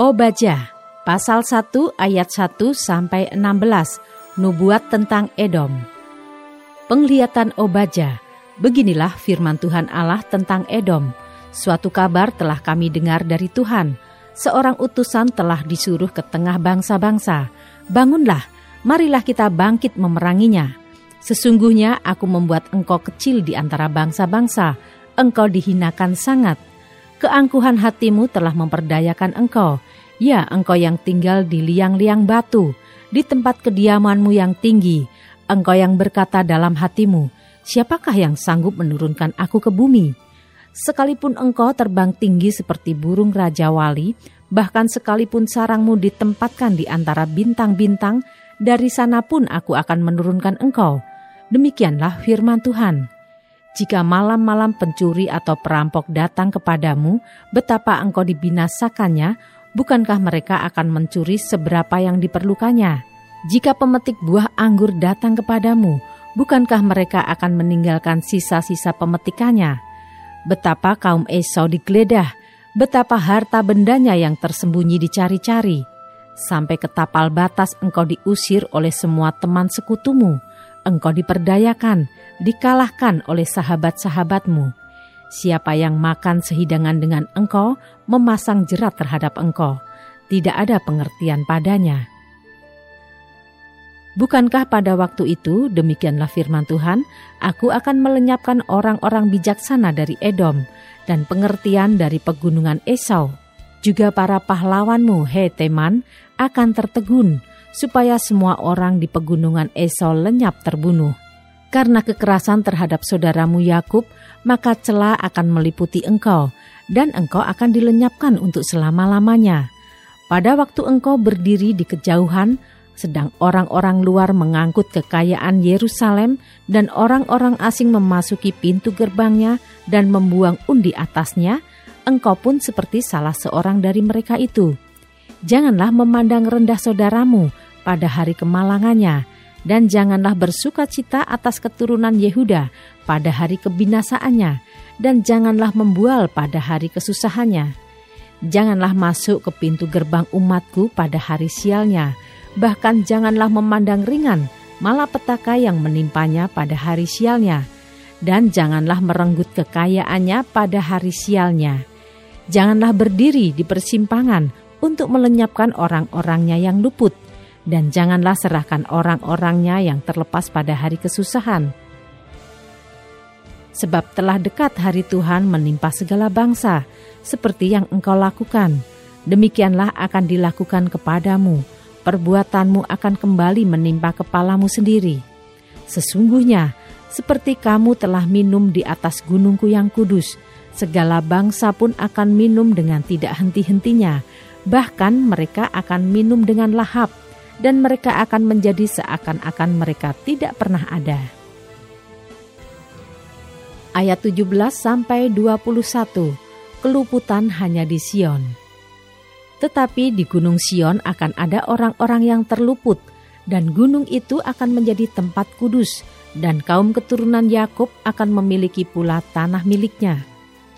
Obajah, pasal 1 ayat 1 sampai 16, nubuat tentang Edom. Penglihatan Obajah, beginilah firman Tuhan Allah tentang Edom. Suatu kabar telah kami dengar dari Tuhan. Seorang utusan telah disuruh ke tengah bangsa-bangsa. Bangunlah, marilah kita bangkit memeranginya. Sesungguhnya aku membuat engkau kecil di antara bangsa-bangsa. Engkau dihinakan sangat. Keangkuhan hatimu telah memperdayakan engkau Ya, engkau yang tinggal di liang-liang batu, di tempat kediamanmu yang tinggi, engkau yang berkata dalam hatimu, siapakah yang sanggup menurunkan aku ke bumi? Sekalipun engkau terbang tinggi seperti burung Raja Wali, bahkan sekalipun sarangmu ditempatkan di antara bintang-bintang, dari sana pun aku akan menurunkan engkau. Demikianlah firman Tuhan. Jika malam-malam pencuri atau perampok datang kepadamu, betapa engkau dibinasakannya, bukankah mereka akan mencuri seberapa yang diperlukannya? Jika pemetik buah anggur datang kepadamu, bukankah mereka akan meninggalkan sisa-sisa pemetikannya? Betapa kaum Esau digeledah, betapa harta bendanya yang tersembunyi dicari-cari. Sampai ke tapal batas engkau diusir oleh semua teman sekutumu, engkau diperdayakan, dikalahkan oleh sahabat-sahabatmu Siapa yang makan sehidangan dengan engkau memasang jerat terhadap engkau. Tidak ada pengertian padanya. Bukankah pada waktu itu, demikianlah firman Tuhan, aku akan melenyapkan orang-orang bijaksana dari Edom dan pengertian dari pegunungan Esau. Juga para pahlawanmu, he Teman, akan tertegun, supaya semua orang di pegunungan Esau lenyap terbunuh. Karena kekerasan terhadap saudaramu Yakub, maka celah akan meliputi engkau, dan engkau akan dilenyapkan untuk selama-lamanya. Pada waktu engkau berdiri di kejauhan, sedang orang-orang luar mengangkut kekayaan Yerusalem, dan orang-orang asing memasuki pintu gerbangnya dan membuang undi atasnya, engkau pun seperti salah seorang dari mereka itu. Janganlah memandang rendah saudaramu pada hari kemalangannya, dan janganlah bersuka cita atas keturunan Yehuda pada hari kebinasaannya, dan janganlah membual pada hari kesusahannya. Janganlah masuk ke pintu gerbang umatku pada hari sialnya, bahkan janganlah memandang ringan malapetaka yang menimpanya pada hari sialnya, dan janganlah merenggut kekayaannya pada hari sialnya. Janganlah berdiri di persimpangan untuk melenyapkan orang-orangnya yang luput, dan janganlah serahkan orang-orangnya yang terlepas pada hari kesusahan. Sebab telah dekat hari Tuhan menimpa segala bangsa, seperti yang engkau lakukan. Demikianlah akan dilakukan kepadamu, perbuatanmu akan kembali menimpa kepalamu sendiri. Sesungguhnya, seperti kamu telah minum di atas gunungku yang kudus, segala bangsa pun akan minum dengan tidak henti-hentinya, bahkan mereka akan minum dengan lahap, dan mereka akan menjadi seakan-akan mereka tidak pernah ada. Ayat 17 sampai 21. Keluputan hanya di Sion. Tetapi di Gunung Sion akan ada orang-orang yang terluput dan gunung itu akan menjadi tempat kudus dan kaum keturunan Yakub akan memiliki pula tanah miliknya.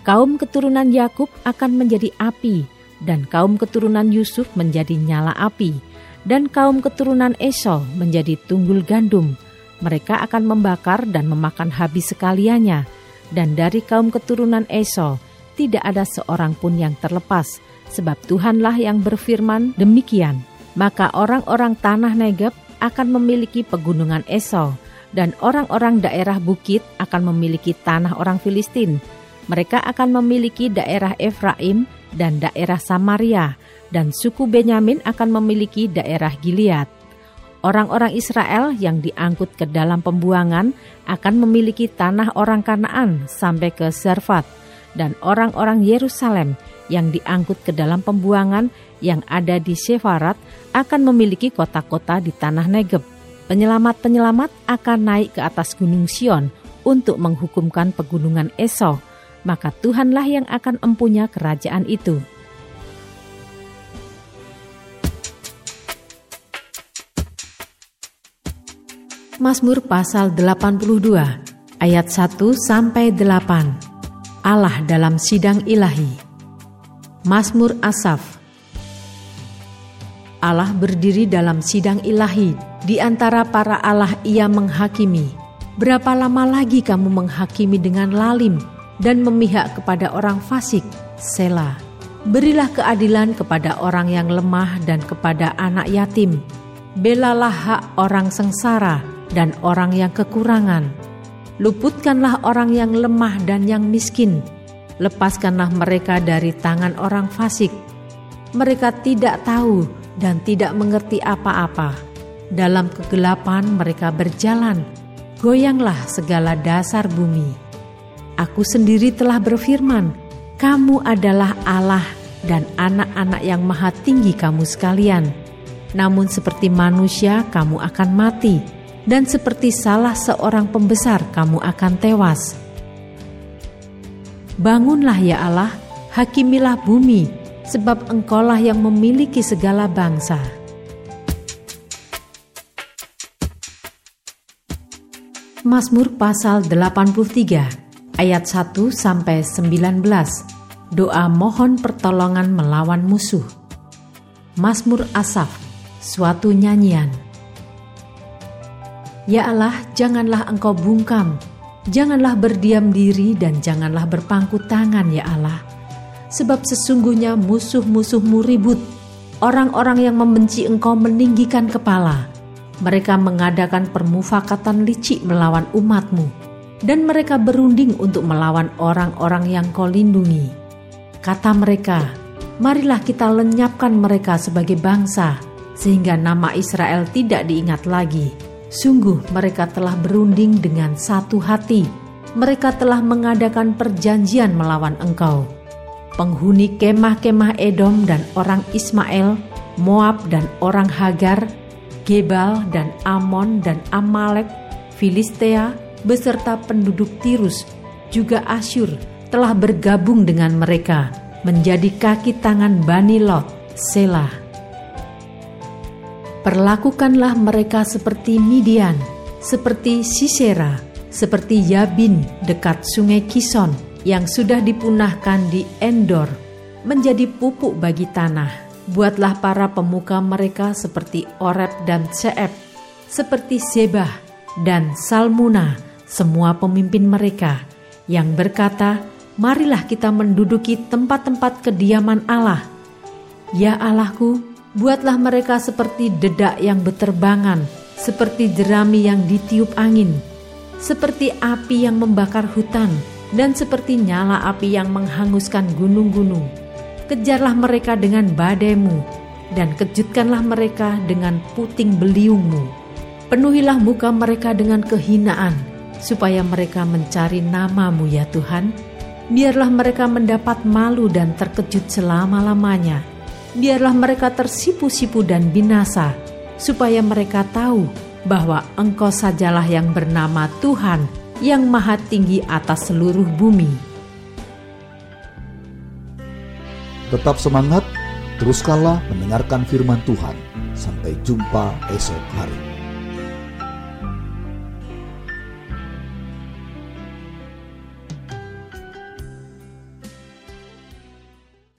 Kaum keturunan Yakub akan menjadi api dan kaum keturunan Yusuf menjadi nyala api dan kaum keturunan Esau menjadi tunggul gandum. Mereka akan membakar dan memakan habis sekaliannya, dan dari kaum keturunan Esau tidak ada seorang pun yang terlepas, sebab Tuhanlah yang berfirman demikian. Maka orang-orang tanah Negeb akan memiliki pegunungan Esau, dan orang-orang daerah bukit akan memiliki tanah orang Filistin. Mereka akan memiliki daerah Efraim dan daerah Samaria, dan suku Benyamin akan memiliki daerah Gilead. Orang-orang Israel yang diangkut ke dalam pembuangan akan memiliki tanah orang Kanaan sampai ke Serfat, dan orang-orang Yerusalem yang diangkut ke dalam pembuangan yang ada di Sefarat akan memiliki kota-kota di tanah Negeb. Penyelamat-penyelamat akan naik ke atas gunung Sion untuk menghukumkan pegunungan Esau, maka Tuhanlah yang akan empunya kerajaan itu. Mazmur pasal 82 ayat 1 sampai 8. Allah dalam sidang ilahi. Mazmur Asaf. Allah berdiri dalam sidang ilahi, di antara para Allah ia menghakimi. Berapa lama lagi kamu menghakimi dengan lalim dan memihak kepada orang fasik? Sela. Berilah keadilan kepada orang yang lemah dan kepada anak yatim. Belalah hak orang sengsara dan orang yang kekurangan. Luputkanlah orang yang lemah dan yang miskin. Lepaskanlah mereka dari tangan orang fasik. Mereka tidak tahu dan tidak mengerti apa-apa. Dalam kegelapan mereka berjalan. Goyanglah segala dasar bumi. Aku sendiri telah berfirman, "Kamu adalah Allah dan anak-anak yang maha tinggi kamu sekalian." Namun, seperti manusia, kamu akan mati dan seperti salah seorang pembesar kamu akan tewas. Bangunlah ya Allah, hakimilah bumi, sebab engkaulah yang memiliki segala bangsa. Mazmur pasal 83 ayat 1 sampai 19. Doa mohon pertolongan melawan musuh. Mazmur Asaf, suatu nyanyian. Ya Allah, janganlah engkau bungkam, janganlah berdiam diri dan janganlah berpangku tangan ya Allah. Sebab sesungguhnya musuh-musuhmu ribut, orang-orang yang membenci engkau meninggikan kepala. Mereka mengadakan permufakatan licik melawan umatmu, dan mereka berunding untuk melawan orang-orang yang kau lindungi. Kata mereka, marilah kita lenyapkan mereka sebagai bangsa, sehingga nama Israel tidak diingat lagi.' Sungguh mereka telah berunding dengan satu hati. Mereka telah mengadakan perjanjian melawan engkau. Penghuni kemah-kemah Edom dan orang Ismail, Moab dan orang Hagar, Gebal dan Amon dan Amalek, Filistea, beserta penduduk Tirus, juga Asyur telah bergabung dengan mereka menjadi kaki tangan Bani Lot, Selah. Perlakukanlah mereka seperti Midian, seperti Sisera, seperti Yabin dekat sungai Kison yang sudah dipunahkan di Endor, menjadi pupuk bagi tanah. Buatlah para pemuka mereka seperti Oreb dan Seeb, seperti Zebah dan Salmuna, semua pemimpin mereka yang berkata, Marilah kita menduduki tempat-tempat kediaman Allah. Ya Allahku, Buatlah mereka seperti dedak yang beterbangan, seperti jerami yang ditiup angin, seperti api yang membakar hutan, dan seperti nyala api yang menghanguskan gunung-gunung. Kejarlah mereka dengan badaimu, dan kejutkanlah mereka dengan puting beliungmu. Penuhilah muka mereka dengan kehinaan, supaya mereka mencari namamu ya Tuhan. Biarlah mereka mendapat malu dan terkejut selama-lamanya biarlah mereka tersipu-sipu dan binasa, supaya mereka tahu bahwa Engkau sajalah yang bernama Tuhan yang Maha Tinggi atas seluruh bumi. Tetap semangat, teruskanlah mendengarkan firman Tuhan. Sampai jumpa esok hari.